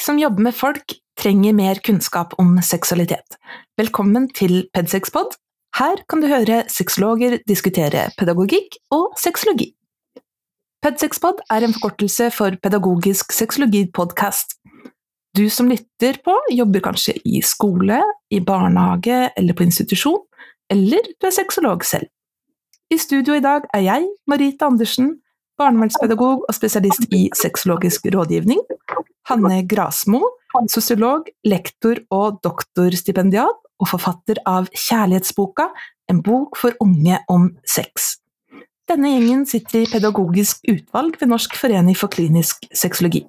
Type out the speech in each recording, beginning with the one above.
Folk som jobber med folk, trenger mer kunnskap om seksualitet. Velkommen til Pedsexpod. Her kan du høre sexologer diskutere pedagogikk og sexologi. Pedsexpod er en forkortelse for Pedagogisk sexologipodkast. Du som lytter på, jobber kanskje i skole, i barnehage eller på institusjon, eller du er sexolog selv. I studio i dag er jeg, Marita Andersen, barnevernspedagog og spesialist i sexologisk rådgivning. Hanne Grasmo, sosiolog, lektor og doktorstipendiat, og forfatter av Kjærlighetsboka, en bok for unge om sex. Denne gjengen sitter i pedagogisk utvalg ved Norsk forening for klinisk sexologi.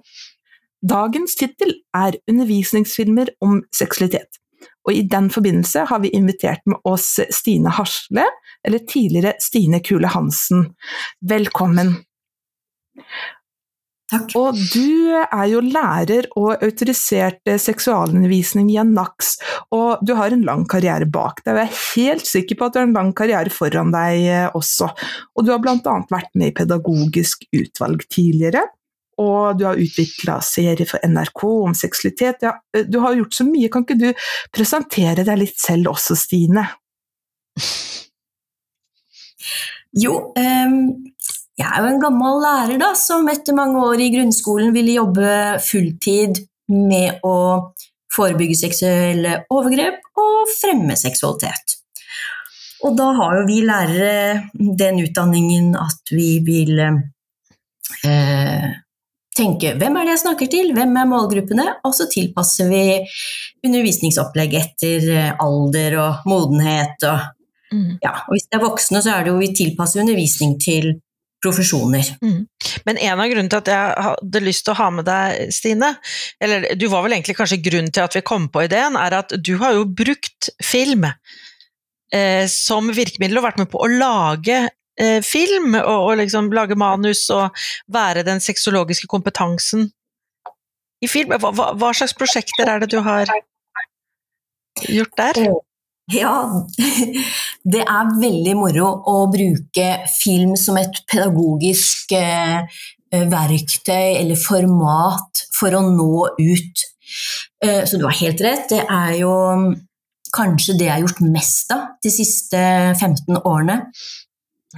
Dagens tittel er Undervisningsfilmer om seksualitet, og i den forbindelse har vi invitert med oss Stine Hasle, eller tidligere Stine Kule Hansen. Velkommen! Takk. Og du er jo lærer og autorisert seksualundervisning i NAX, og du har en lang karriere bak deg. og Jeg er helt sikker på at du har en lang karriere foran deg eh, også. Og du har bl.a. vært med i Pedagogisk utvalg tidligere. Og du har utvikla serier for NRK om seksualitet. Ja, eh, du har gjort så mye. Kan ikke du presentere deg litt selv også, Stine? Jo, um, jeg er jo en gammel lærer da, som etter mange år i grunnskolen ville jobbe fulltid med å forebygge seksuelle overgrep og fremme seksualitet. Og da har jo vi lærere den utdanningen at vi vil eh, tenke hvem er det jeg snakker til, hvem er målgruppene, og så tilpasser vi undervisningsopplegg etter alder og modenhet. Og, mm. ja, og hvis det er voksne, så er det jo vi tilpasser undervisning til profesjoner. Mm. Men en av grunnene til at jeg hadde lyst til å ha med deg, Stine, eller du var vel egentlig kanskje grunnen til at vi kom på ideen, er at du har jo brukt film eh, som virkemiddel og vært med på å lage eh, film, og, og, liksom lage manus og være den sexologiske kompetansen i film. Hva, hva, slags prosjekter er det du har gjort der? Ja, det er veldig moro å bruke film som et pedagogisk eh, verktøy eller format for å nå ut. Eh, så du har helt rett, det er jo kanskje det jeg har gjort mest av de siste 15 årene.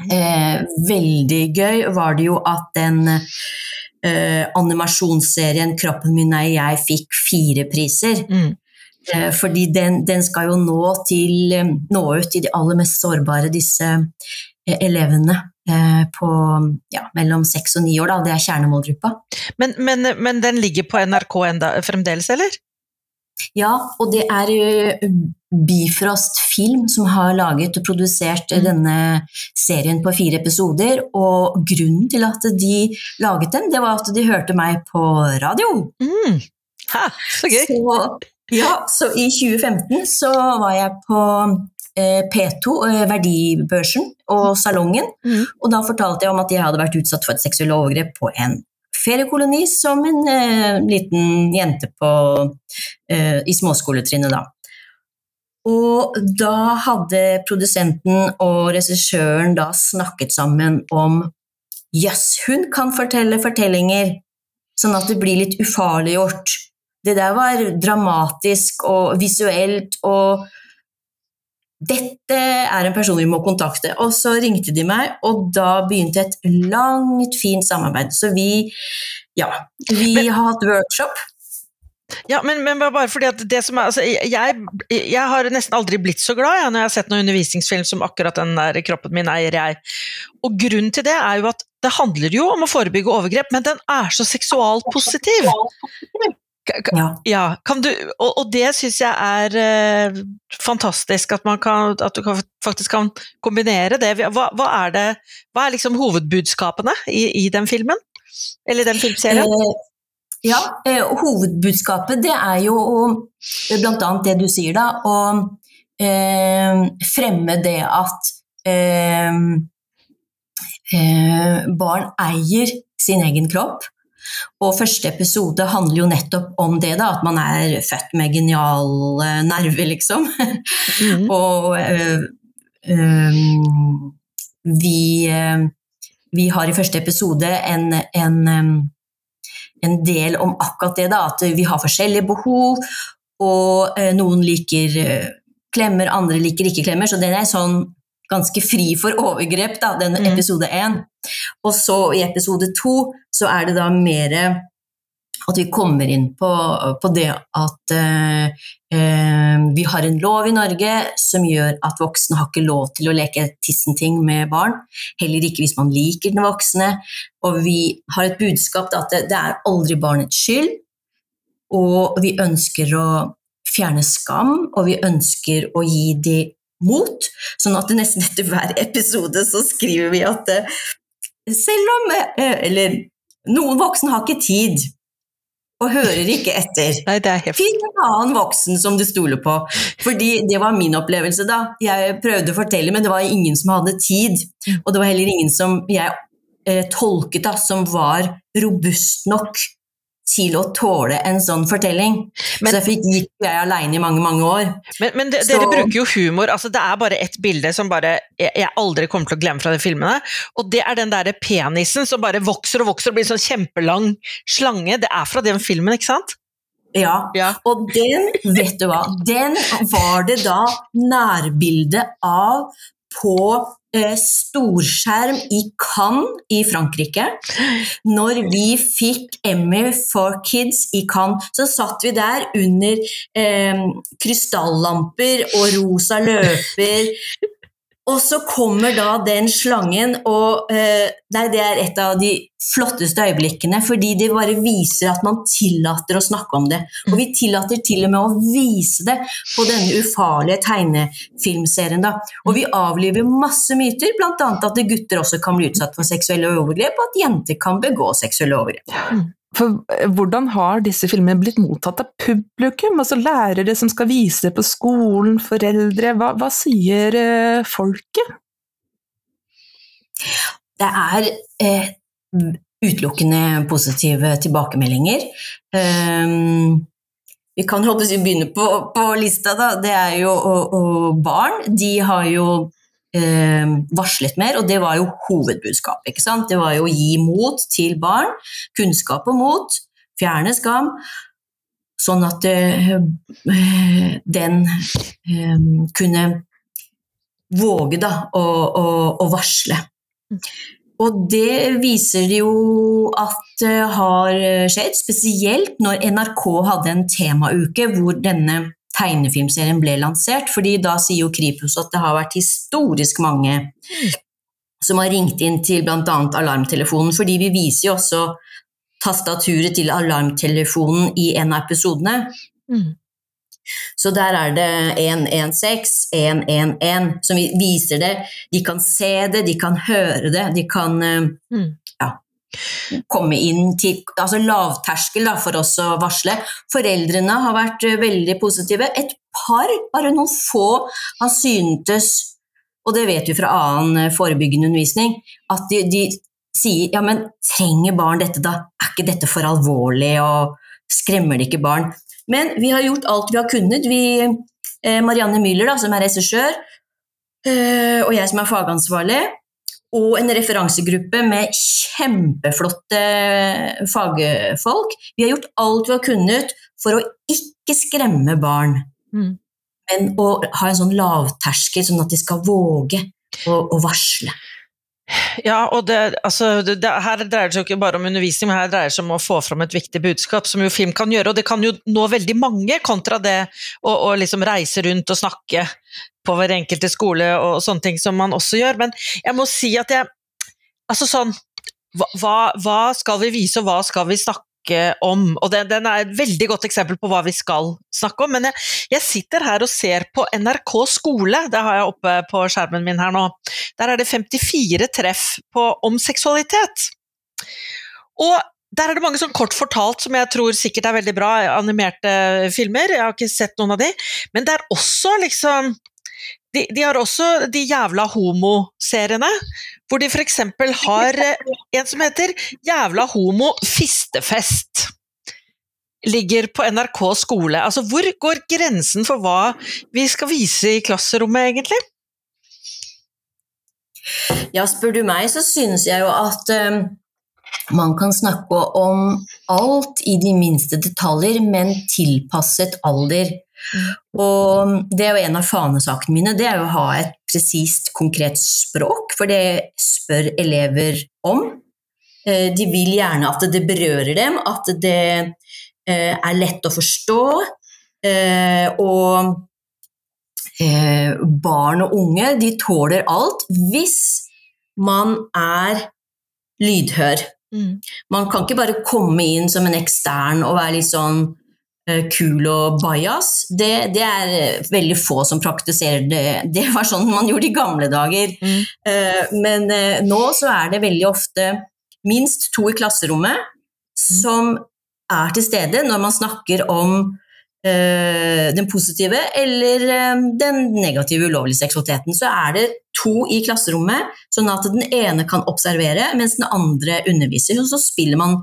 Eh, veldig gøy var det jo at den animasjonsserien 'Kroppen min er jeg' fikk fire priser. Mm. Eh, fordi den, den, skal jo nå, til, eh, nå ut til de aller mest sårbare, disse eh, elevene på ja, mellom seks og ni år. Da. Det er kjernemålgruppa. Men, men, men, den ligger på NRK enda, fremdeles, eller? Ja, og det er Bifrost Film som har laget og produsert mm. denne serien på fire episoder. Og grunnen til at de laget den, det var at de hørte meg på radio. Mm. Ha, så gøy! Så, ja, så i 2015 så var jeg på eh, P2, eh, verdibørsen og salongen, mm. og da fortalte jeg om at jeg hadde vært utsatt for et seksuelt overgrep på en feriekoloni som en eh, liten jente på, eh, i småskoletrinnet da. Og da hadde produsenten og regissøren da snakket sammen om Jøss, yes, hun kan fortelle fortellinger, sånn at det blir litt ufarliggjort det der var dramatisk og visuelt og dette er en person vi må kontakte. Og så ringte de meg, og da begynte et langt, fint samarbeid. Så vi, ja, vi men, har hatt workshop. Ja, men, men, bare fordi at det som er altså, jeg, jeg, har nesten aldri blitt så glad jeg, når jeg har sett noen undervisningsfilm som akkurat den der 'Kroppen min eier jeg'. Og grunnen til det er jo at det handler jo om å forebygge overgrep, men den er så seksualpositiv. Ja. ja du, og, og, det syns jeg er uh, fantastisk, at, kan, at, du kan, faktisk kan kombinere det. Hva, hva, er, det, hva er liksom hovedbudskapene i, i, den filmen? Eller den filmserien? Eh, ja, eh, hovedbudskapet det er jo annet det du sier, da. Å eh, fremme det at eh, eh, barn eier sin egen kropp. Og første episode handler jo nettopp om det, da, at man er født med geniale nerver, liksom. Mm. og øh, øh, vi, øh, vi, har i første episode en, en, en del om akkurat det, da, at vi har forskjellige behov, og noen liker klemmer, andre liker ikke klemmer, så den er sånn ganske fri for overgrep, da, den Mm. episode én. Og så i episode to så er det da mer at vi kommer inn på, på det at eh, eh, vi har en lov i Norge som gjør at voksne har ikke lov til å leke tissenting med barn. Heller ikke hvis man liker den voksne. Og vi har et budskap da, at det, det er aldri barnets skyld. Og vi ønsker å fjerne skam, og vi ønsker å gi de mot. Sånn at nesten etter hver episode så skriver vi at eh, selv om eh, Eller noen voksne har ikke tid og hører ikke etter. Nei, det helt Finn en annen voksen som du stoler på. Fordi det var min opplevelse da. Jeg prøvde å fortelle, men det var ingen som hadde tid. Og det var heller ingen som jeg eh, tolket da, som var robust nok til å tåle en sånn fortelling. Men- Så derfor gikk jeg aleine i mange, mange år. Men, men de, Så- dere bruker jo humor. altså Det er bare ett bilde som bare jeg, jeg aldri kommer til å glemme fra de filmene. Og det er den derre penisen som bare vokser og vokser og blir en sånn kjempelang slange. Det er fra den filmen, ikke sant? Ja, Ja. Og den, vet du hva, den var det da nærbildet av på eh, storskjerm i Cannes i Frankrike. Når vi fikk Emmy for Kids i Cannes, så satt vi der under eh, krystallamper og rosa løper. Og så kommer da den slangen, og eh, nei, det er et av de flotteste øyeblikkene, fordi det bare viser at man tillater å snakke om det. Og vi tillater til og med å vise det på denne ufarlige tegnefilmserien. Da. Og vi avliver masse myter, bl.a. at gutter også kan bli utsatt for seksuelle overgrep, og at jenter kan begå seksuelle overgrep. For eh, hvordan har disse filmene blitt mottatt av publikum? Altså lærere som skal vise det på skolen, foreldre. Hva, hva sier eh, folket? Det er eh, utelukkende positive tilbakemeldinger. Um, vi kan å begynne på, på lista, da. Det er jo og, og barn. De har jo varslet mer, og det var jo hovedbudskapet. ikke sant? Det var jo å gi mot til barn. Kunnskap og mot. Fjerne skam. Sånn at eh, eh, den eh, kunne våge da, å, å, å varsle. Og det viser jo at det har skjedd, spesielt når NRK hadde en temauke hvor denne tegnefilmserien ble lansert, fordi da sier jo Kripos at det har vært historisk mange som har ringt inn til bl.a. alarmtelefonen, fordi vi viser jo også tastaturet til alarmtelefonen i en av episodene. Mm. Så der er det 116, 111 som viser det. De kan se det, de kan høre det, de kan eh, Mm. Komme inn til Altså lavterskel da, for oss å varsle. Foreldrene har vært eh, veldig positive. Et par, bare noen få, har syntes, og det vet vi fra annen eh, forebyggende undervisning, at de, de sier ja, men trenger barn dette da? Er ikke dette for alvorlig, og skremmer det ikke barn? Men vi har gjort alt vi har kunnet. Vi, eh, Marianne Müller, da, som er regissør, og jeg som er fagansvarlig, og en referansegruppe med kjempeflotte fagfolk. Vi har gjort alt vi har kunnet for å ikke skremme barn, Mm. men å ha en sånn lavterskel, sånn at de skal våge å, å varsle. Ja, og det, altså, det, her dreier det seg jo ikke bare om undervisning, men her dreier det seg om å få fram et viktig budskap, som jo film kan gjøre. Og det kan jo nå veldig mange, kontra det å, å liksom reise rundt og snakke på hver enkelte skole og sånne ting som man også gjør. Men jeg må si at jeg Altså sånn hva- hva skal vi vise, og hva skal vi snakke om? Og den, den er et veldig godt eksempel på hva vi skal snakke om. Men jeg, jeg sitter her og ser på NRK skole, det har jeg oppe på skjermen min her nå. Der er det 54 treff på, om seksualitet. Og der er det mange sånn kort fortalt som jeg tror sikkert er veldig bra, animerte filmer. Jeg har ikke sett noen av de. Men det er også liksom de, de har også de jævla homo-seriene, hvor de f.eks. har eh, en som heter Jævla homo fistefest. Ligger på NRK skole. Altså, hvor går grensen for hva vi skal vise i klasserommet, egentlig? Ja, spør du meg, så synes jeg jo at um, man kan snakke om alt i de minste detaljer, men tilpasset alder. Mm. Og det er jo en av fanesakene mine, det er jo å ha et presist, konkret språk, for det spør elever om. Eh, de vil gjerne at det berører dem, at det eh, er lett å forstå. Eh, og barn og unge, de tåler alt hvis man er lydhør. Mm. Man kan ikke bare komme inn som en ekstern og være litt sånn kul og bajas. Det, det, er veldig få som praktiserer det. Det var sånn man gjorde i gamle dager. Mm. Uh, men nå så er det veldig ofte minst to i klasserommet mm. som er til stede når man snakker om Eh, den positive eller eh, den negative ulovlige seksualiteten. Så er det to i klasserommet, sånn at den ene kan observere, mens den andre underviser. Og så spiller man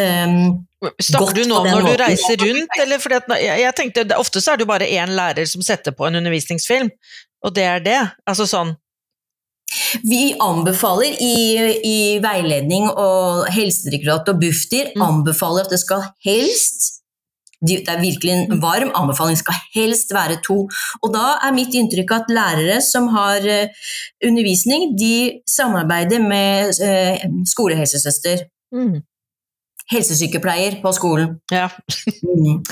um, Snakker du nå når du reiser rundt, eller fordi at, jeg tenkte, Ofte så er det jo bare én lærer som setter på en undervisningsfilm, og det er det? Altså sånn vi anbefaler i, i veiledning og Helsedirektoratet og Bufdir mm. anbefaler at det skal helst det er virkelig en varm anbefaling, skal helst være to. Og da er mitt inntrykk at lærere som har eh, undervisning, de samarbeider med eh, skolehelsesøster. Mm. Helsesykepleier på skolen. Ja. Mm.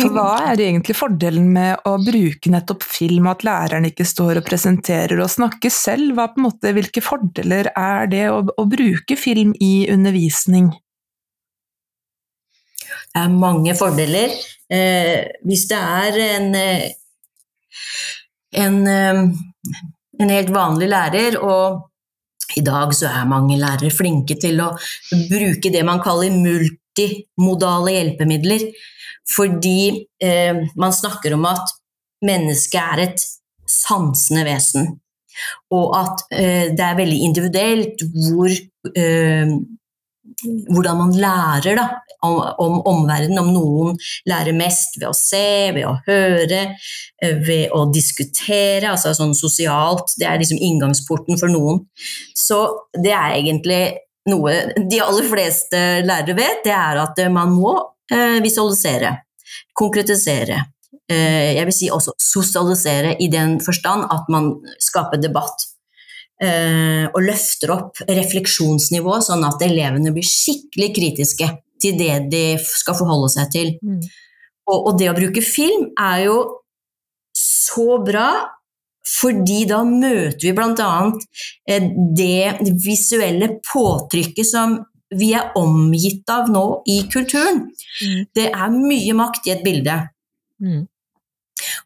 For hva er egentlig fordelen med å bruke nettopp film, at læreren ikke står og presenterer og snakker selv? Hva, måte, hvilke fordeler er det å, å bruke film i undervisning? Det er mange fordeler. Eh, hvis det er en, eh, en, eh, en helt vanlig lærer, og i dag så er mange lærere flinke til å bruke det man kaller multimodale hjelpemidler, fordi eh, man snakker om at mennesket er et sansende vesen, og at eh, det er veldig individuelt hvor eh, hvordan man lærer da, om, om omverdenen. Om noen lærer mest ved å se, ved å høre, eh, ved å diskutere. altså sånn sosialt. Det er liksom inngangsporten for noen. Så det er egentlig noe de aller fleste lærere vet, det er at man må eh, visualisere, konkretisere. Eh, jeg vil si også sosialisere i den forstand at man skaper debatt. Eh, og løfter opp refleksjonsnivået, sånn at elevene blir skikkelig kritiske til det de skal forholde seg til. Mm. Og, og, det å bruke film er jo så bra, fordi da møter vi bl.a. Eh, det visuelle påtrykket som vi er omgitt av nå i kulturen. Mm. Det er mye makt i et bilde. Mm.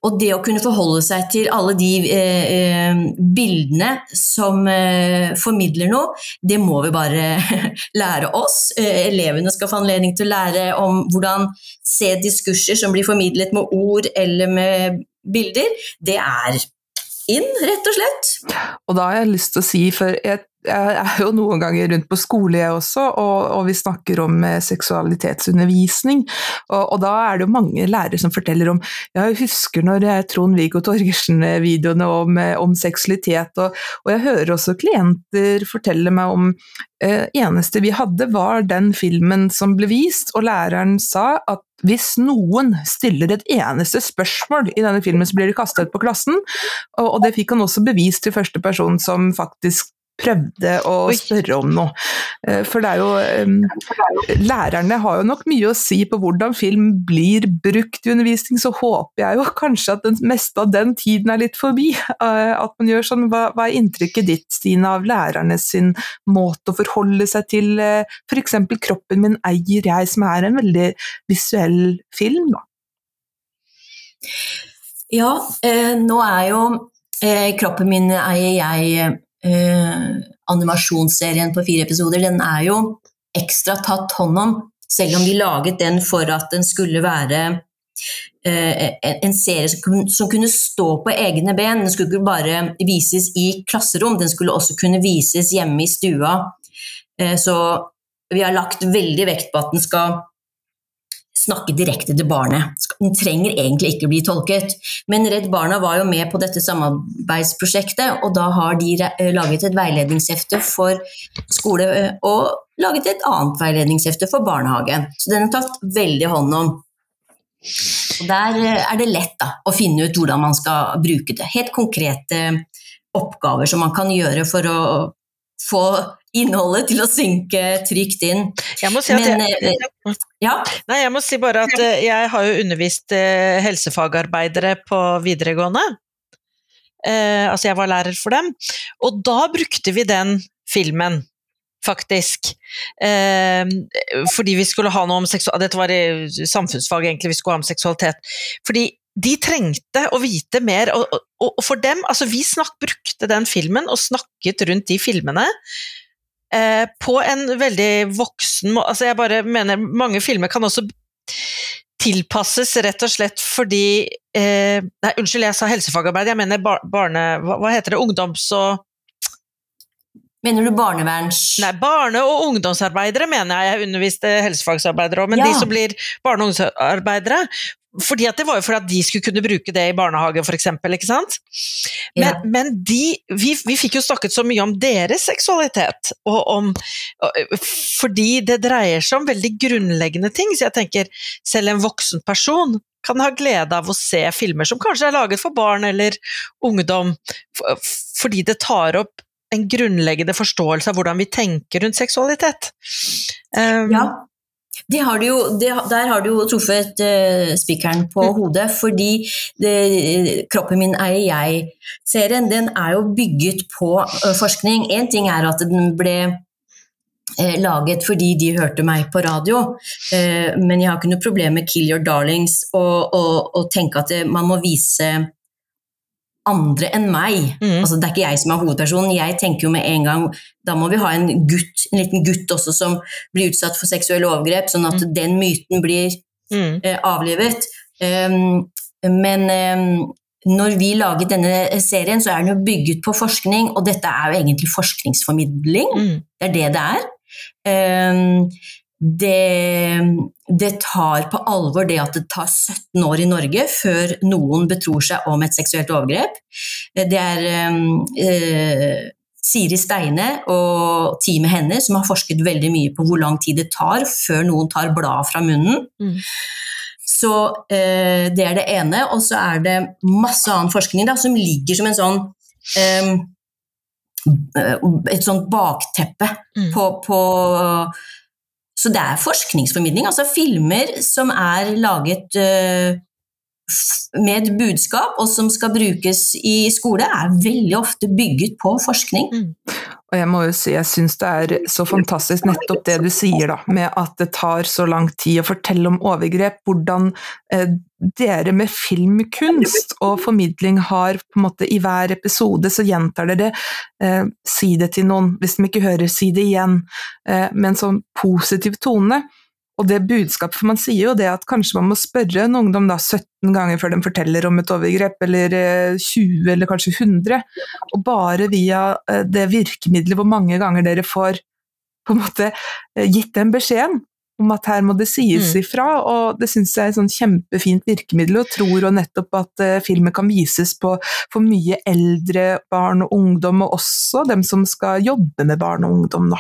Og det å kunne forholde seg til alle de eh, eh, bildene som eh, formidler noe, det må vi bare lære oss. Eh, elevene skal få anledning til å lære om hvordan se diskurser som blir formidlet med ord eller med bilder. Det er inn, rett og slett. Og da har jeg lyst til å si, for jeg jeg er jo noen ganger rundt på skole, jeg også, og, og vi snakker om eh, seksualitetsundervisning. Og, og, da er det jo mange lærere som forteller om Jeg husker når jeg Trond-Viggo Torgersen-videoene om, eh, om, seksualitet, og, og, jeg hører også klienter fortelle meg om eh, eneste vi hadde, var den filmen som ble vist, og læreren sa at hvis noen stiller et eneste spørsmål i denne filmen, så blir de kastet på klassen. Og det fikk han også bevist til første person som faktisk prøvde å spørre om noe. Eh, for det er jo Lærerne har jo nok mye å si på hvordan film blir brukt i undervisning, så håper jeg jo kanskje at den meste av den tiden er litt forbi. Eh, at man gjør sånn. Hva, hva er inntrykket ditt, Stine, av lærerne sin måte å forholde seg til eh, f.eks. 'Kroppen min eier jeg', som er en veldig visuell film? da? Ja, eh, nå er jo eh, 'Kroppen min eier jeg' eh, animasjonsserien på fire episoder, den er jo ekstra tatt hånd om, selv om de laget den for at den skulle være eh, en serie som kunne, som kunne, stå på egne ben. Den skulle ikke bare vises i klasserom, den skulle også kunne vises hjemme i stua. Eh, så vi har lagt veldig vekt på at den skal snakke direkte til barnet. Den trenger egentlig ikke bli tolket. Men Redd Barna var jo med på dette samarbeidsprosjektet, og da har de eh, laget et veiledningshefte for skole- og laget et annet veiledningshefte for barnehagen. Så den er tatt veldig hånd om. Og Der eh, er det lett da, å finne ut hvordan man skal bruke det. Helt konkrete oppgaver som man kan gjøre for å få innholdet til å synke trygt inn. Jeg må si Men, jeg, eh, Ja, Nei, jeg må si bare at eh, jeg har jo undervist eh, helsefagarbeidere på videregående. Eh, altså jeg var lærer for dem. Og da brukte vi den filmen, faktisk. Eh, fordi vi skulle ha noe om seksualitet Dette var i samfunnsfag, egentlig, vi skulle ha om seksualitet. Fordi de trengte å vite mer, og, og, og for dem Altså, vi snakk, brukte den filmen og snakket rundt de filmene. Eh, på en veldig voksen måte Altså, jeg bare mener mange filmer kan også tilpasses rett og slett fordi eh, Nei, unnskyld, jeg sa helsefagarbeid, jeg mener bar barne... Hva, hva heter det? Ungdoms- og mener du barneverns... Nei, barne- og ungdomsarbeidere mener jeg. Jeg underviste helsefagsarbeidere òg, men Ja. de som blir barne- og ungdomsarbeidere fordi at Det var jo for at de skulle kunne bruke det i barnehage, f.eks. Men, Ja. men de, vi, vi fikk jo snakket så mye om deres seksualitet, og om, og, fordi det dreier seg om veldig grunnleggende ting. Så jeg tenker, selv en voksen person kan ha glede av å se filmer som kanskje er laget for barn eller ungdom, fordi det tar opp en grunnleggende forståelse av hvordan vi tenker rundt seksualitet. Um, Ja, de har du jo, de, der har du jo truffet uh, spikeren på Mm. hodet, fordi det, 'Kroppen min er jeg'-serien den er jo bygget på uh, forskning. Én ting er at den ble eh, laget fordi de hørte meg på radio, men jeg har ikke noe problem med 'Kill Your Darlings' og, og, og tenke at man må vise andre enn meg. Mm. Altså, det er ikke jeg som er hovedpersonen. Jeg tenker jo med en gang da må vi ha en gutt, en liten gutt også som blir utsatt for seksuelle overgrep, sånn at den myten blir Mm. eh, avlivet. Um, men um, når vi laget denne serien, så er den jo bygget på forskning, og dette er jo egentlig forskningsformidling. Mm. Det er det det er. Um, det, det tar på alvor det at det tar 17 år i Norge før noen betror seg om et seksuelt overgrep. Det er um, eh, Siri Steine og teamet hennes som har forsket veldig mye på hvor lang tid det tar før noen tar bladet fra munnen. Mm. Så eh, det er det ene. Og så er det masse annen forskning da, som ligger som en sånn eh, et sånt bakteppe Mm. på, på Så det er forskningsformidling, altså filmer som er laget eh, med et budskap, og som skal brukes i skole, er veldig ofte bygget på forskning. Og jeg må jo si, jeg syns det er så fantastisk nettopp det du sier, da, med at det tar så lang tid å fortelle om overgrep. Hvordan eh, dere med filmkunst og formidling har på en måte i hver episode så gjentar dere eh, si det til noen, hvis de ikke hører, si det igjen, eh, med en sånn positiv tone. Og det budskapet, for man sier jo det at kanskje man må spørre en ungdom da 17 ganger før de forteller om et overgrep, eller eh, 20 eller kanskje 100, og bare via eh, det virkemidlet hvor mange ganger dere får på en måte eh, gitt den beskjeden om at her må det sies Mm. ifra, og det syns jeg er et sånn kjempefint virkemiddel, og tror jo nettopp at eh, filmen kan vises på for mye eldre barn og ungdom, og også dem som skal jobbe med barn og ungdom, da.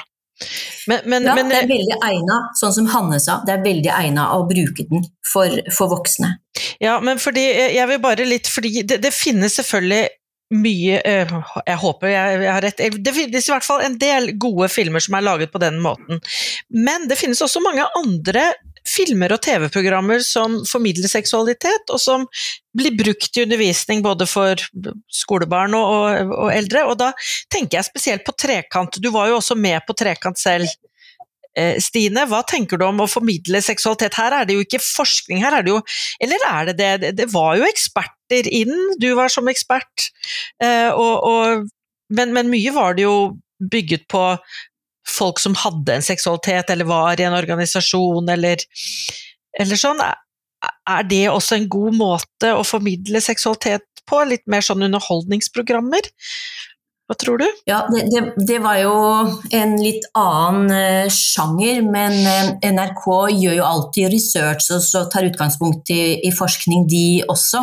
Men, men, Ja, men det er veldig egna, sånn som Hanne sa, det er veldig egna å bruke den for, for voksne. Ja, men fordi jeg vil bare litt Fordi det, det finnes selvfølgelig mye øh, Jeg håper jeg har rett. Det finnes i hvert fall en del gode filmer som er laget på den måten. Men det finnes også mange andre filmer og TV-programmer som formidler seksualitet, og som blir brukt i undervisning både for skolebarn og, og, og eldre. Og da tenker jeg spesielt på Trekant. Du var jo også med på Trekant selv. Eh, Stine, hva tenker du om å formidle seksualitet? Her er det jo ikke forskning, her er det jo Eller er det det? Det- var jo eksperter inn, du var som ekspert, eh, og, og, men, men mye var det jo bygget på folk som hadde en seksualitet, eller var i en organisasjon, eller, eller sånn. Er- det også en god måte å formidle seksualitet på? Litt mer sånn underholdningsprogrammer? Hva tror du? Ja, det, det, det var jo en litt annen eh, sjanger, men eh, NRK gjør jo alltid research og så tar utgangspunkt i, i forskning, de også.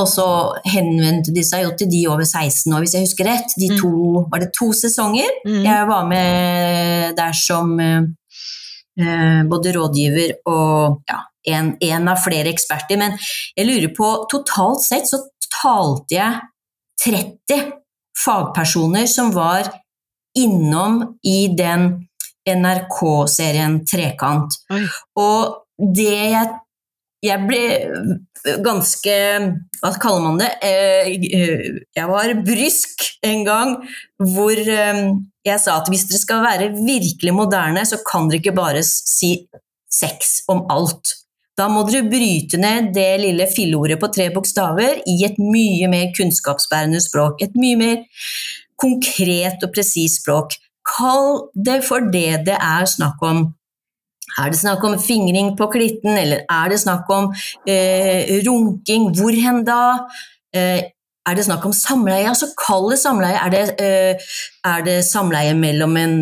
Og så henvendte de seg jo til de over 16 år, hvis jeg husker rett. De to, Var det to sesonger? Mm. Jeg var med der som eh, både rådgiver og ja, en, en, av flere eksperter. Men jeg lurer på Totalt sett så talte jeg 30 fagpersoner som var innom i den NRK-serien Trekant. Oi. Og det jeg jeg ble ganske Hva kaller man det? Eh, jeg var brysk en gang hvor eh, jeg sa at hvis dere skal være virkelig moderne, så kan dere ikke bare si sex om alt. Da må dere bryte ned det lille filleordet på tre bokstaver i et mye mer kunnskapsbærende språk. Et mye mer konkret og presist språk. Kall det for det det er snakk om. Er det snakk om fingring på klitten, eller er det snakk om eh, runking? Hvor hen da? Eh, er det snakk om samleie? Altså, kall samleie. Er det, eh, er det samleie mellom en,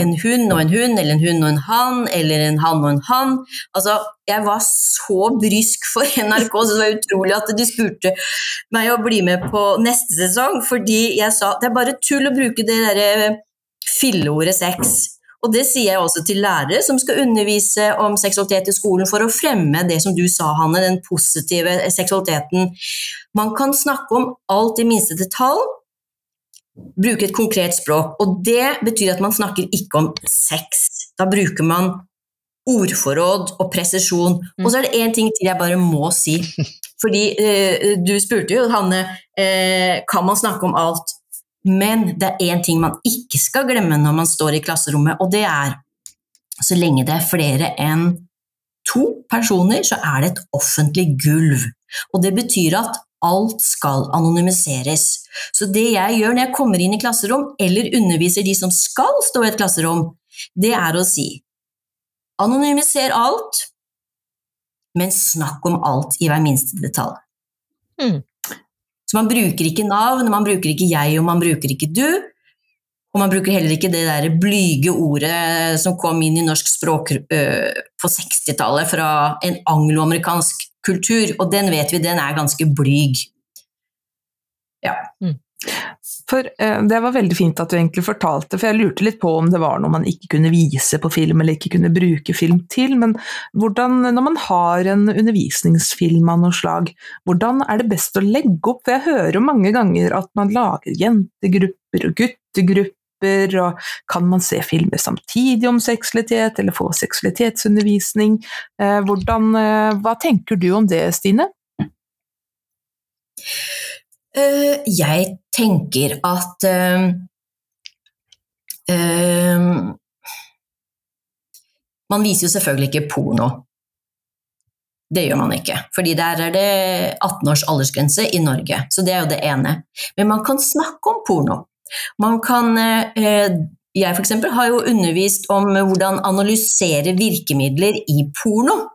en, hund og en hund, eller en hund og en hann, eller en hann og en hann? Altså, jeg var så brysk for NRK, så det var utrolig at de spurte meg å bli med på neste sesong, fordi jeg sa det er bare tull å bruke det derre filleordet sex. Og det sier jeg også til lærere som skal undervise om seksualitet i skolen, for å fremme det som du sa, Hanne, den positive seksualiteten. Man kan snakke om alt i minste detalj, bruke et konkret språk. Og det betyr at man snakker ikke om sex. Da bruker man ordforråd og presisjon. Og så er det én ting til jeg bare må si. Fordi eh, du spurte jo, Hanne, eh, kan man snakke om alt? Men det er én ting man ikke skal glemme når man står i klasserommet, og det er så lenge det er flere enn to personer, så er det et offentlig gulv. Og det betyr at alt skal anonymiseres. Så det jeg gjør når jeg kommer inn i klasserom, eller underviser de som skal stå i et klasserom, det er å si anonymiser alt, men snakk om alt i hver minste detalj. Mm. Man bruker ikke navn, man bruker ikke jeg, og man bruker ikke du. Og man bruker heller ikke det der blyge ordet som kom inn i norsk språk på 60-tallet fra en angloamerikansk kultur, og den vet vi, den er ganske blyg. Ja. Mm. For eh, Det var veldig fint at du egentlig fortalte, for jeg lurte litt på om det var noe man ikke kunne vise på film, eller ikke kunne bruke film til. Men hvordan, når man har en undervisningsfilm av noe slag, hvordan er det best å legge opp? For jeg hører jo mange ganger at man lager jentegrupper og guttegrupper, og kan man se filmer samtidig om seksualitet, eller få seksualitetsundervisning? Eh, hvordan, eh, hva tenker du om det, Stine? Uh, jeg tenker at uh, uh, Man viser jo selvfølgelig ikke porno. Det gjør man ikke, fordi der er det 18 års aldersgrense i Norge. Så det er jo det ene. Men man kan snakke om porno. Man kan Jeg f.eks. har jo undervist om hvordan analysere virkemidler i porno.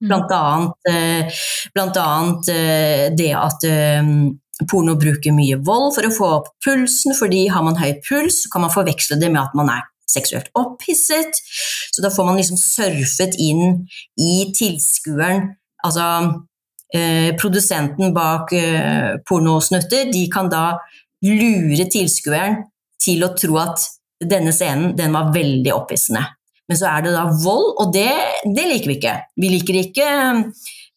Mm. Blant annet, eh, blant annet eh, det at eh, porno bruker mye vold for å få opp pulsen, fordi har man høy puls, kan man forveksle det med at man er seksuelt opphisset. Så da får man liksom surfet inn i tilskueren. Altså eh, produsenten bak eh, pornosnutter, de kan da lure tilskueren til å tro at denne scenen den var veldig opphissende. Men så er det da vold, og det, det liker vi ikke. Vi liker ikke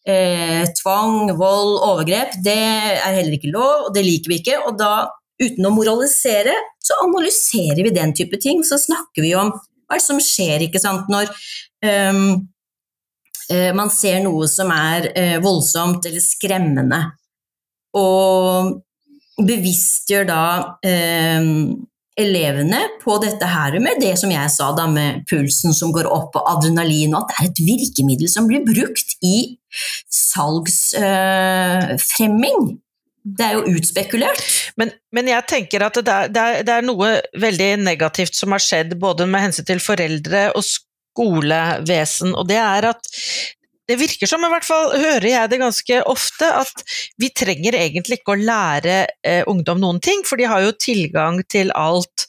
eh, tvang, vold, overgrep. Det er heller ikke lov, og det liker vi ikke. Og da, uten å moralisere, så analyserer vi den type ting. Så snakker vi om hva som skjer ikke sant, når um, man ser noe som er uh, voldsomt eller skremmende. Og bevisstgjør da um, elevene på dette her med det som jeg sa da med pulsen som går opp og adrenalin, og at det er et virkemiddel som blir brukt i salgsfremming. Øh, det er jo utspekulert. Men, men jeg tenker at det er, det, er, det er, noe veldig negativt som har skjedd både med hensyn til foreldre og skolevesen, og det er at det virker som, i hvert fall hører jeg det ganske ofte, at vi trenger egentlig ikke å lære eh, ungdom noen ting, for de har jo tilgang til alt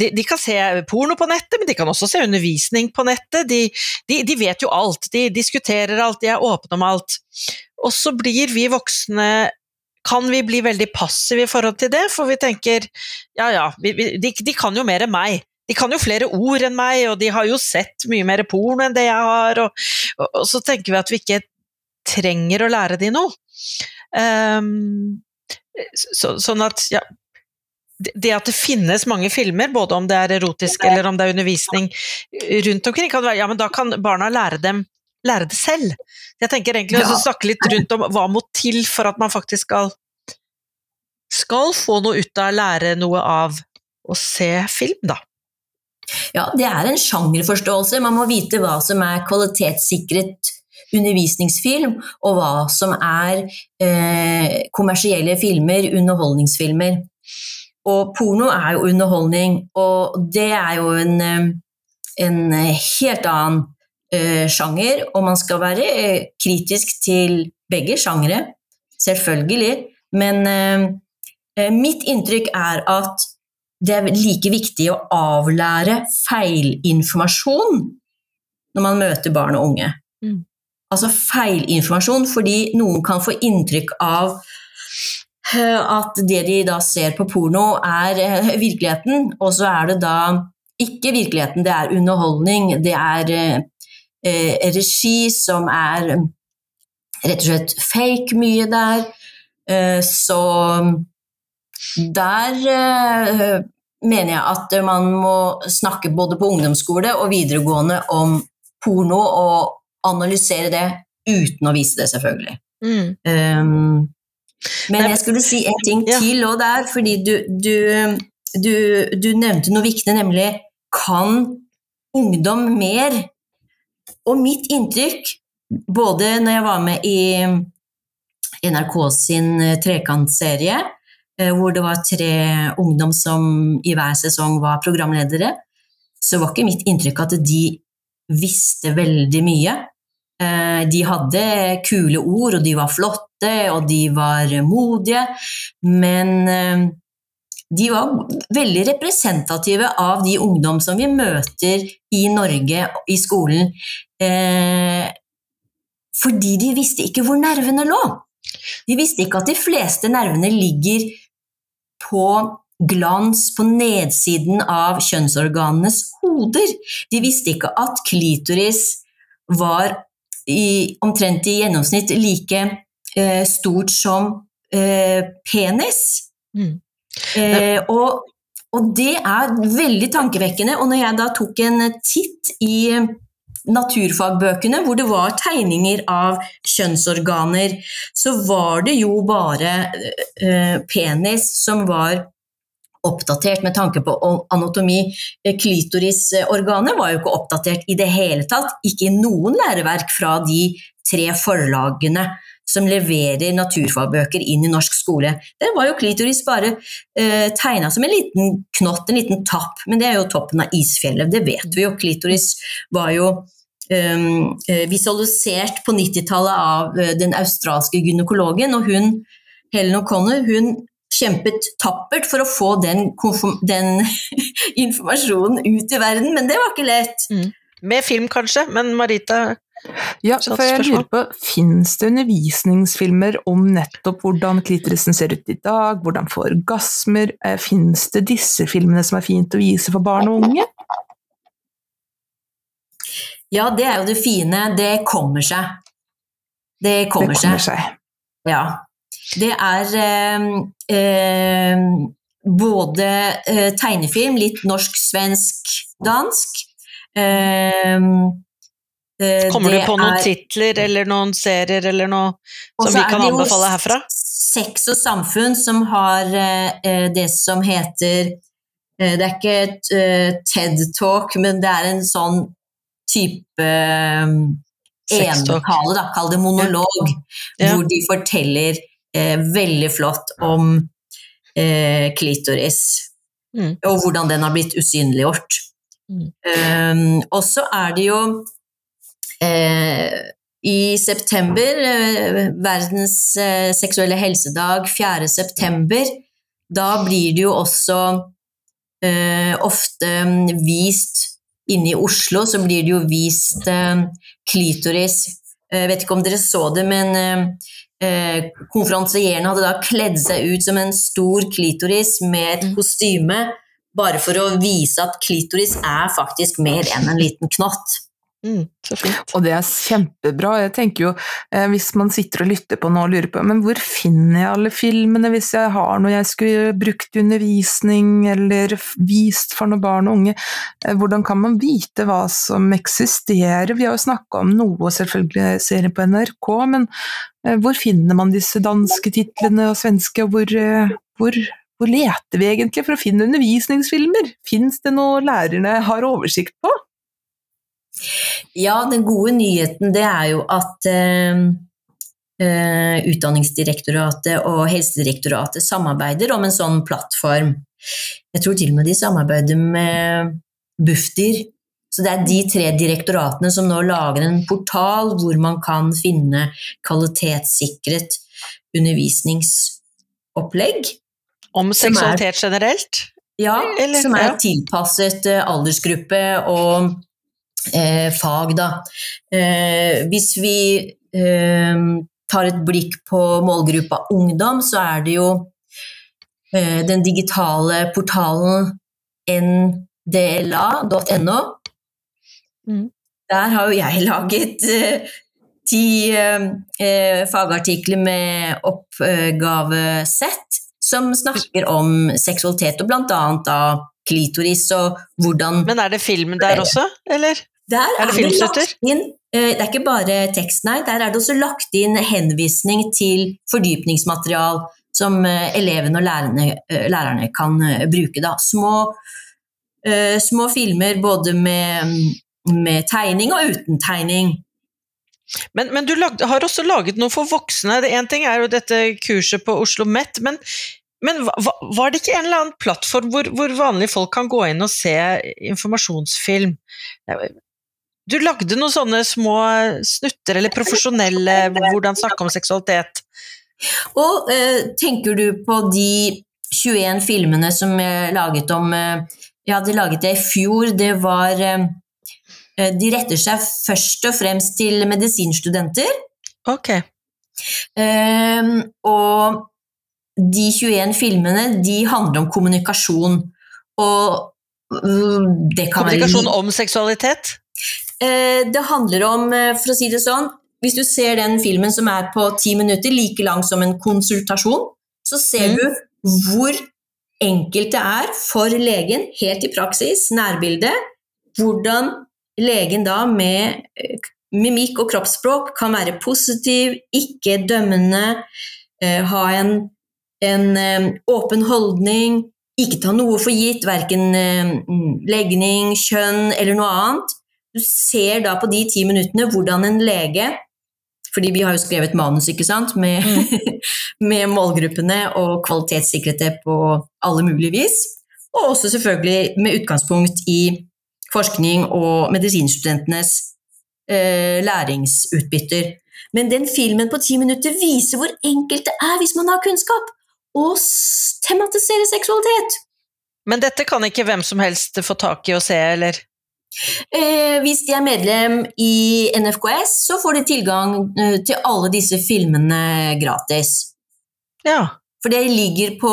de, de, kan se porno på nettet, men de kan også se undervisning på nettet. De, de, de vet jo alt, de diskuterer alt, de er åpne om alt. Og så blir vi voksne kan vi bli veldig passive i forhold til det, for vi tenker ja ja, vi, vi, de, de, kan jo mer enn meg. De kan jo flere ord enn meg, og de har jo sett mye mer porno enn det jeg har, og, og, og så tenker vi at vi ikke trenger å lære de noe. Um, så, sånn at ja, det at det finnes mange filmer, både om det er erotisk eller om det er undervisning rundt omkring, kan være, ja, men da kan barna lære dem lære det selv. Jeg tenker egentlig å snakke litt rundt om hva må til for at man faktisk skal skal få noe ut av å lære noe av å se film, da. Ja, det er en sjangerforståelse. Man må vite hva som er kvalitetssikret undervisningsfilm, og hva som er eh, kommersielle filmer, underholdningsfilmer. Og porno er jo underholdning, og det er jo en, eh, en helt annen eh, sjanger, og man skal være kritisk til begge sjangere, selvfølgelig. Men uh, mitt inntrykk er at det er like viktig å avlære feilinformasjon når man møter barn og unge. Mm. Altså feilinformasjon fordi noen kan få inntrykk av at det de da ser på porno, er virkeligheten, og så er det da ikke virkeligheten, det er underholdning, det er eh, regi som er rett og slett fake mye der. Eh, så der eh, mener jeg at man må snakke både på ungdomsskole og videregående om porno, og analysere det uten å vise det, selvfølgelig. Mm. Um, men jeg skulle si en ting til òg der, fordi du, du, du, du nevnte noe viktig, nemlig kan ungdom mer og mitt inntrykk, både når jeg var med i NRK sin eh, trekantserie, eh, hvor det var tre ungdom som i hver sesong var programledere, så var ikke mitt inntrykk at de visste veldig mye. Eh, de hadde kule ord, og de var flotte, og de var modige, men de var veldig representative av de ungdom som vi møter i Norge i skolen. Eh, fordi de visste ikke hvor nervene lå. De visste ikke at de fleste nervene ligger på glans på nedsiden av kjønnsorganenes hoder. De visste ikke at klitoris var i, omtrent i gjennomsnitt like eh, stort som eh, penis. Mm. Eh, og, og, det er veldig tankevekkende. Og når jeg da tok en titt i naturfagbøkene hvor det var tegninger av kjønnsorganer, så var det jo bare eh, penis som var oppdatert med tanke på anatomi. Eh, klitorisorganet var jo ikke oppdatert i det hele tatt. Ikke i noen læreverk fra de tre forlagene som leverer naturfagbøker inn i norsk skole. Der var jo klitoris bare eh, tegna som en liten knott, en liten tapp, men det er jo toppen av isfjellet, det vet vi jo. Klitoris var jo um, visualisert på 90-tallet av uh, den australske gynekologen, og hun, Helen O'Connor, hun kjempet tappert for å få den, den informasjonen ut i verden, men det var ikke lett. Mm. Med film, kanskje, men Marita ja, for jeg lurer på, Fins det undervisningsfilmer om nettopp hvordan klitorisen ser ut i dag, hvordan få orgasmer? Eh, Fins det disse filmene som er fint å vise for barn og unge? Ja, det er jo det fine. Det kommer seg. Det kommer, det kommer seg. seg. Ja. Det er eh, eh, både eh, tegnefilm, litt norsk, svensk, dansk. Eh, Eh, Kommer du på noen er, titler eller noen serier eller noe som vi kan anbefale herfra? Sex og samfunn som har uh, det som heter uh, Det er ikke et uh, TED-talk, men det er en sånn type um, entale, da, kall det monolog, ja. hvor de forteller veldig flott om klitoris. Mm. Og hvordan den har blitt usynliggjort. Mm. Um, og så er det jo Eh, I september, eh, verdens eh, seksuelle helsedag, 4. september, da blir det jo også eh, ofte vist inne i Oslo, så blir det jo vist eh, klitoris. Jeg vet ikke om dere så det, men eh, konferansierene hadde da kledd seg ut som en stor klitoris med et kostyme, bare for å vise at klitoris er faktisk mer enn en liten knott. Mm, så fint. Og det er kjempebra. Jeg tenker jo, eh, Hvis man sitter og lytter på nå og lurer på men hvor finner jeg alle filmene hvis jeg har noe jeg skulle brukt i undervisning eller vist for noen barn og unge, eh, hvordan kan man vite hva som eksisterer? Vi har jo snakka om noe, selvfølgelig serien på NRK, men eh, hvor finner man disse danske titlene og svenske, og hvor, hvor, hvor leter vi egentlig for å finne undervisningsfilmer? Fins det noe lærerne har oversikt på? Ja, den gode nyheten det er jo at eh, eh, Utdanningsdirektoratet og Helsedirektoratet samarbeider om en sånn plattform. Jeg tror til og med de samarbeider med Bufdir. Så det er de tre direktoratene som nå lager en portal hvor man kan finne kvalitetssikret undervisningsopplegg. Om seksualitet generelt? Ja, Eller, som er tilpasset eh, aldersgruppe og fag, da. Eh, hvis vi eh, tar et blikk på målgruppa ungdom, så er det jo eh, den digitale portalen ndla.no. Mm. Der har jo jeg laget eh, ti eh, fagartikler med oppgavesett som snakker om seksualitet, og blant annet da klitoris og hvordan Men er det film der også, eller? Der er, er det, det lagt inn eh, Det er ikke bare tekst, nei. Der er det også lagt inn henvisning til fordypningsmaterial som eh, elevene og lærerne, eh, lærerne kan bruke. Da. Små, små filmer både med, med, tegning og uten tegning. Men, men du lag, har også laget noe for voksne. Det Én ting er jo dette kurset på Oslo OsloMet, men, men var det ikke en eller annen plattform hvor, hvor vanlige folk kan gå inn og se informasjonsfilm? Du lagde noen sånne små snutter, eller profesjonelle, hvordan snakke om seksualitet. Og eh, tenker du på de 21 filmene som jeg laget om eh, Jeg hadde laget det i fjor. Det var eh, eh De retter seg først og fremst til medisinstudenter. Ok. Eh, og de 21 filmene de handler om kommunikasjon. Og mm, det kan Kommunikasjon være... om seksualitet? Eh, det handler om, eh, for å si det sånn, hvis du ser den filmen som er på ti minutter, like lang som en konsultasjon, så ser mm. du hvor enkelt det er for legen, helt i praksis, nærbildet, hvordan legen da med eh, mimikk og kroppsspråk kan være positiv, ikke dømmende, ha en, en åpen holdning, ikke ta noe for gitt, verken legning, kjønn eller noe annet. Du ser da på de ti minuttene hvordan en lege fordi vi har jo skrevet manus ikke sant, med, mm. med målgruppene og kvalitetssikret det på alle mulige vis. Og også selvfølgelig med utgangspunkt i forskning og medisinstudentenes eh, læringsutbytter. Men den filmen på ti minutter viser hvor enkelt det er hvis man har kunnskap, å tematisere seksualitet. Men dette kan ikke hvem som helst få tak i og se, eller? Eh, hvis de er medlem i NFKS, så får de tilgang eh, til alle disse filmene gratis. Ja. For det ligger på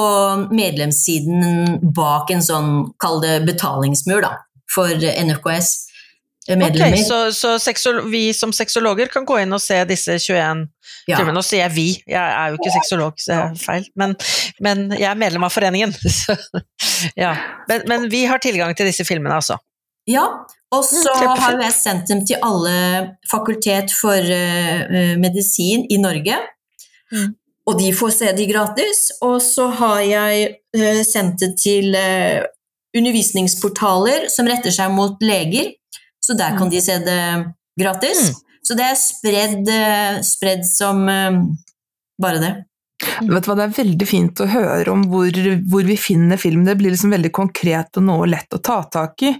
medlemssiden bak en sånn, kall det betalingsmur, da, for NFKS. Medlemmer. Ok, Så, så vi som sexologer kan gå inn og se disse 21 ja. filmene. Nå sier jeg vi, jeg er jo ikke sexolog, så det er feil. Men, men, jeg er medlem av foreningen. Så, ja. men, men vi har tilgang til disse filmene, altså. Ja, og så mm, har jeg sendt dem til alle fakultet for uh, medisin i Norge. Mm. Og de får se de gratis. Og så har jeg uh, sendt det til uh, undervisningsportaler som retter seg mot leger, så der kan mm. de se det gratis. Mm. Så det er spredd, spredd som bare det. Vet du hva, Det er veldig fint å høre om hvor, hvor, vi finner film. Det blir liksom veldig konkret og noe lett å ta tak i.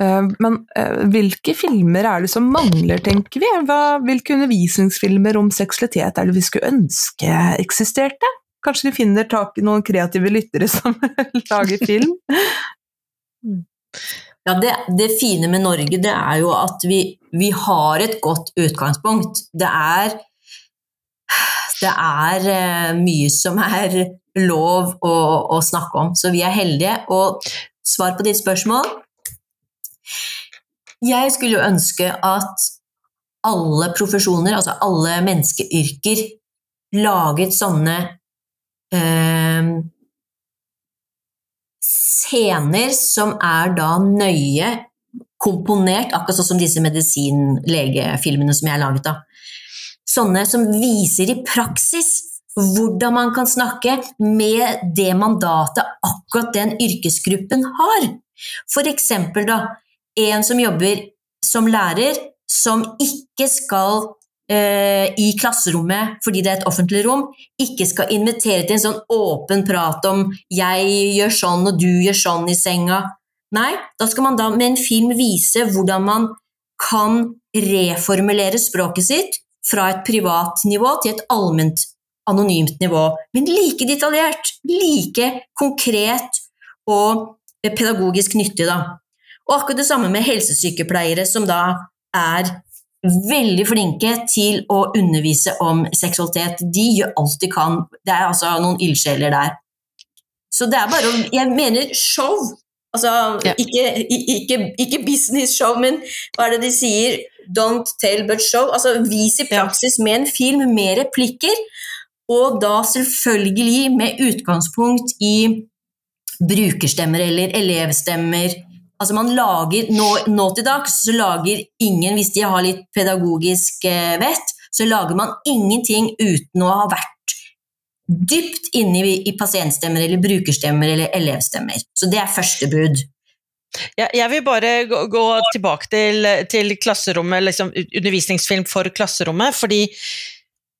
Eh, men eh, hvilke filmer er det som mangler, tenker vi? Hva, hvilke undervisningsfilmer om seksualitet er det vi skulle ønske eksisterte? Kanskje vi finner tak i noen kreative lyttere som lager film? Ja, det, det, fine med Norge det er jo at vi, vi har et godt utgangspunkt. Det er, det er uh, mye som er lov å, å, snakke om, så vi er heldige. Og svar på ditt spørsmål Jeg skulle jo ønske at alle profesjoner, altså alle menneskeyrker, laget sånne uh, scener som er da nøye komponert, akkurat sånn som disse medisin-legefilmene som jeg har laget. da. Sånne som viser i praksis hvordan man kan snakke med det mandatet akkurat den yrkesgruppen har. For eksempel da, en som jobber som lærer, som ikke skal i klasserommet fordi det er et offentlig rom, ikke skal invitere til en sånn åpen prat om 'jeg gjør sånn og du gjør sånn i senga'. Nei, da skal man da med en film vise hvordan man kan reformulere språket sitt fra et privat nivå til et allment anonymt nivå, men like detaljert, like konkret og pedagogisk nyttig, da. Og akkurat det samme med helsesykepleiere, som da er veldig flinke til å undervise om seksualitet. De gjør alt de kan. Det er altså noen ildsjeler der. Så det er bare å Jeg mener show. Altså ja. ikke, ikke, ikke business-show, men hva er det de sier? Don't tell but show. Altså vis i praksis med en film med replikker, og da selvfølgelig med utgangspunkt i brukerstemmer eller elevstemmer Altså man lager, nå, til dags så lager ingen, hvis de har litt pedagogisk eh, vett, så lager man ingenting uten å ha vært dypt inne i, i pasientstemmer eller brukerstemmer eller elevstemmer. Så det er første bud. Ja, jeg vil bare gå, gå tilbake til, til klasserommet, liksom undervisningsfilm for klasserommet. fordi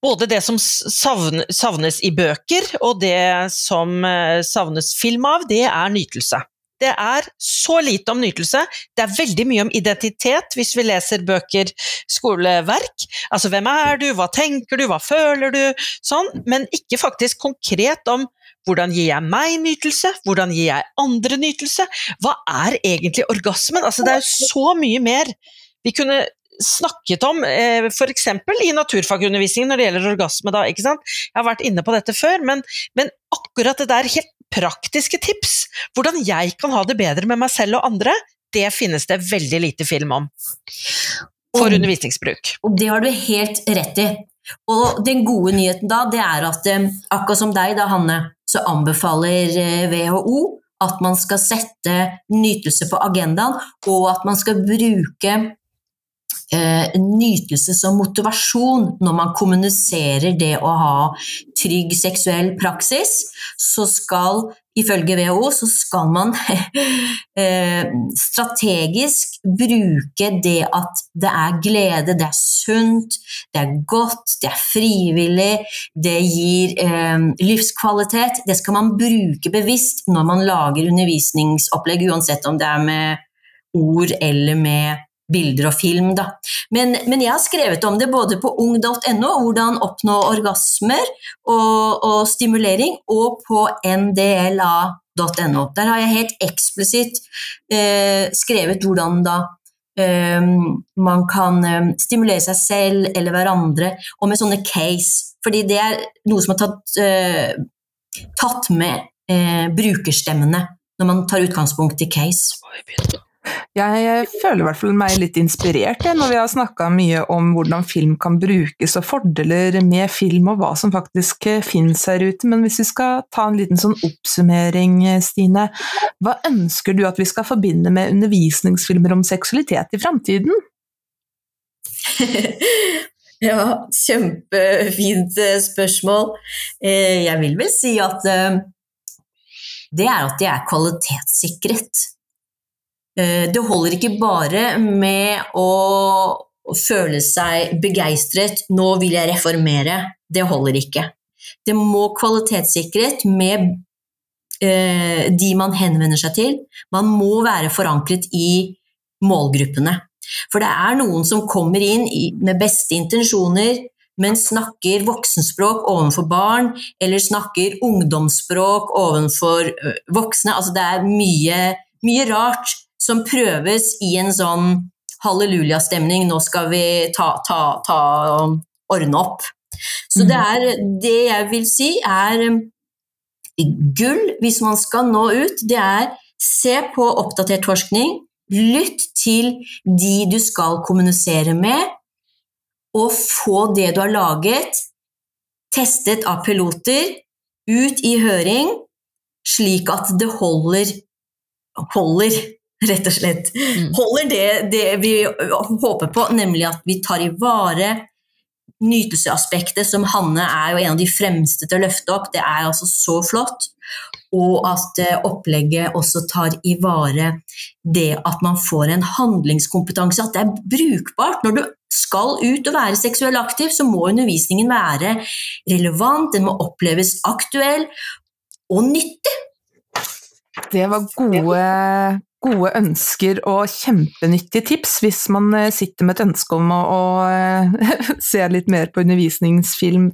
både det som savnes i bøker, og det som eh, savnes film av, det er nytelse. Det er så lite om nytelse. Det er veldig mye om identitet hvis vi leser bøker, skoleverk. Altså hvem er du, hva tenker du, hva føler du, sånn. Men ikke faktisk konkret om hvordan gir jeg meg nytelse, hvordan gir jeg andre nytelse? Hva er egentlig orgasmen? Altså det er jo så mye mer vi kunne snakket om, eh, f.eks. i naturfagundervisningen når det gjelder orgasme. Da? Jeg har vært inne på dette før, men, men akkurat det der helt praktiske tips, hvordan jeg kan ha det bedre med meg selv og andre, det finnes det veldig lite film om. For og, undervisningsbruk. Og det har du helt rett i. Og den gode nyheten da, det er at eh, akkurat som deg da, Hanne, så anbefaler WHO eh, at man skal sette nytelse på agendaen, og at man skal bruke nytelse som motivasjon når man kommuniserer det å ha trygg seksuell praksis, så skal ifølge WHO så skal man eh, strategisk bruke det at det er glede, det er sunt, det er godt, det er frivillig, det gir eh, livskvalitet. Det skal man bruke bevisst når man lager undervisningsopplegg, uansett om det er med ord eller med bilder og film. Da. Men, men, jeg har skrevet om det både på ung.no, hvordan oppnå orgasmer og, og, stimulering, og på ndla.no. Der har jeg helt eksplisitt eh, skrevet hvordan da eh, man kan eh, stimulere seg selv eller hverandre, og med sånne case. Fordi det er noe som har tatt, eh, tatt med eh, brukerstemmene når man tar utgangspunkt i case. Jeg føler i hvert fall meg litt inspirert når vi har snakka mye om hvordan film kan brukes og fordeler med film og hva som faktisk eh, finnes her ute. Men hvis vi skal ta en liten sånn oppsummering, Stine. Hva ønsker du at vi skal forbinde med undervisningsfilmer om seksualitet i framtiden? ja, kjempefint eh, spørsmål. Eh, jeg vil vel si at det er at de er kvalitetssikret. Eh, det holder ikke bare med å føle seg begeistret 'nå vil jeg reformere'. Det holder ikke. Det må kvalitetssikret med eh, de man henvender seg til. Man må være forankret i målgruppene. For det er noen som kommer inn med beste intensjoner, men snakker voksenspråk overfor barn, eller snakker ungdomsspråk overfor voksne. Altså det er mye mye rart som prøves i en sånn hallelujastemning. Nå skal vi ta, ta, ta ordne opp. Så det er det jeg vil si er um, gull hvis man skal nå ut. Det er se på oppdatert forskning, lytt til de du skal kommunisere med, og få det du har laget, testet av piloter, ut i høring, slik at det holder, holder rett og slett. Mm. Holder det, det vi håper på, nemlig at vi tar i vare nytelseaspektet, som Hanne er jo en av de fremste til å løfte opp, det er altså så flott. Og at eh, opplegget også tar i vare det at man får en handlingskompetanse, at det er brukbart. Når du skal ut og være seksuell aktiv, så må undervisningen være relevant, den må oppleves aktuell og nyttig. Det var gode gode ønsker og kjempenyttige tips hvis man eh, sitter med et ønske om å, å eh, se litt mer på undervisningsfilm.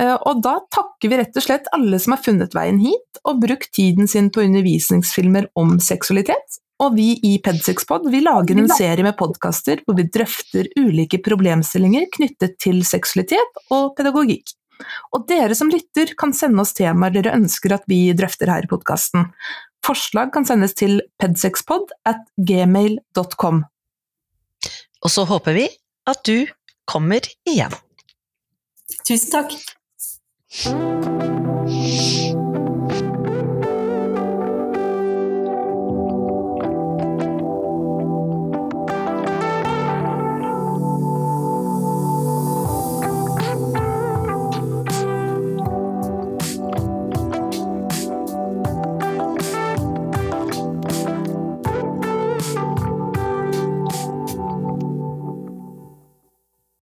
Eh, og da takker vi rett og slett alle som har funnet veien hit og brukt tiden sin på undervisningsfilmer om seksualitet. Og vi i Pedsexpod vi lager en serie med podkaster hvor vi drøfter ulike problemstillinger knyttet til seksualitet og pedagogikk. Og dere som lytter kan sende oss temaer dere ønsker at vi drøfter her i podkasten. Forslag kan sendes til pedsexpod at gmail.com. Og så håper vi at du kommer igjen. Tusen takk.